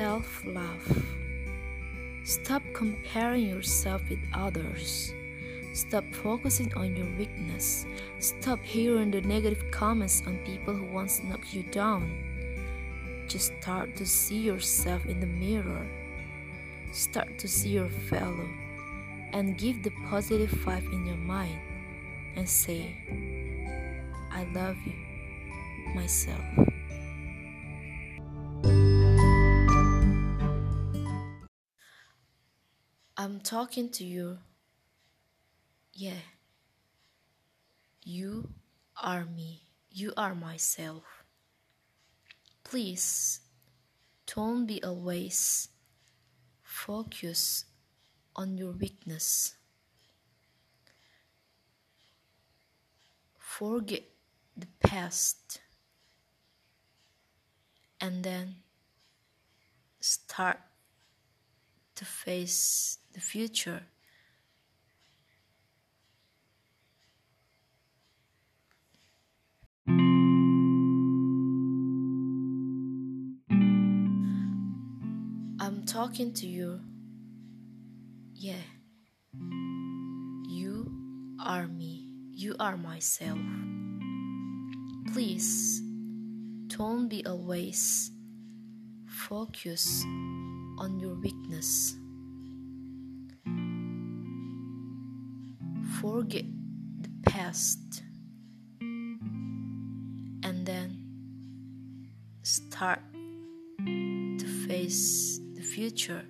Self love. Stop comparing yourself with others. Stop focusing on your weakness. Stop hearing the negative comments on people who once knocked you down. Just start to see yourself in the mirror. Start to see your fellow and give the positive vibe in your mind and say, I love you, myself. I'm talking to you. Yeah. You are me. You are myself. Please don't be always focus on your weakness. Forget the past and then start to face the future. I'm talking to you. Yeah. You are me. You are myself. Please don't be always focus on your weakness. Forget the past and then start to face the future.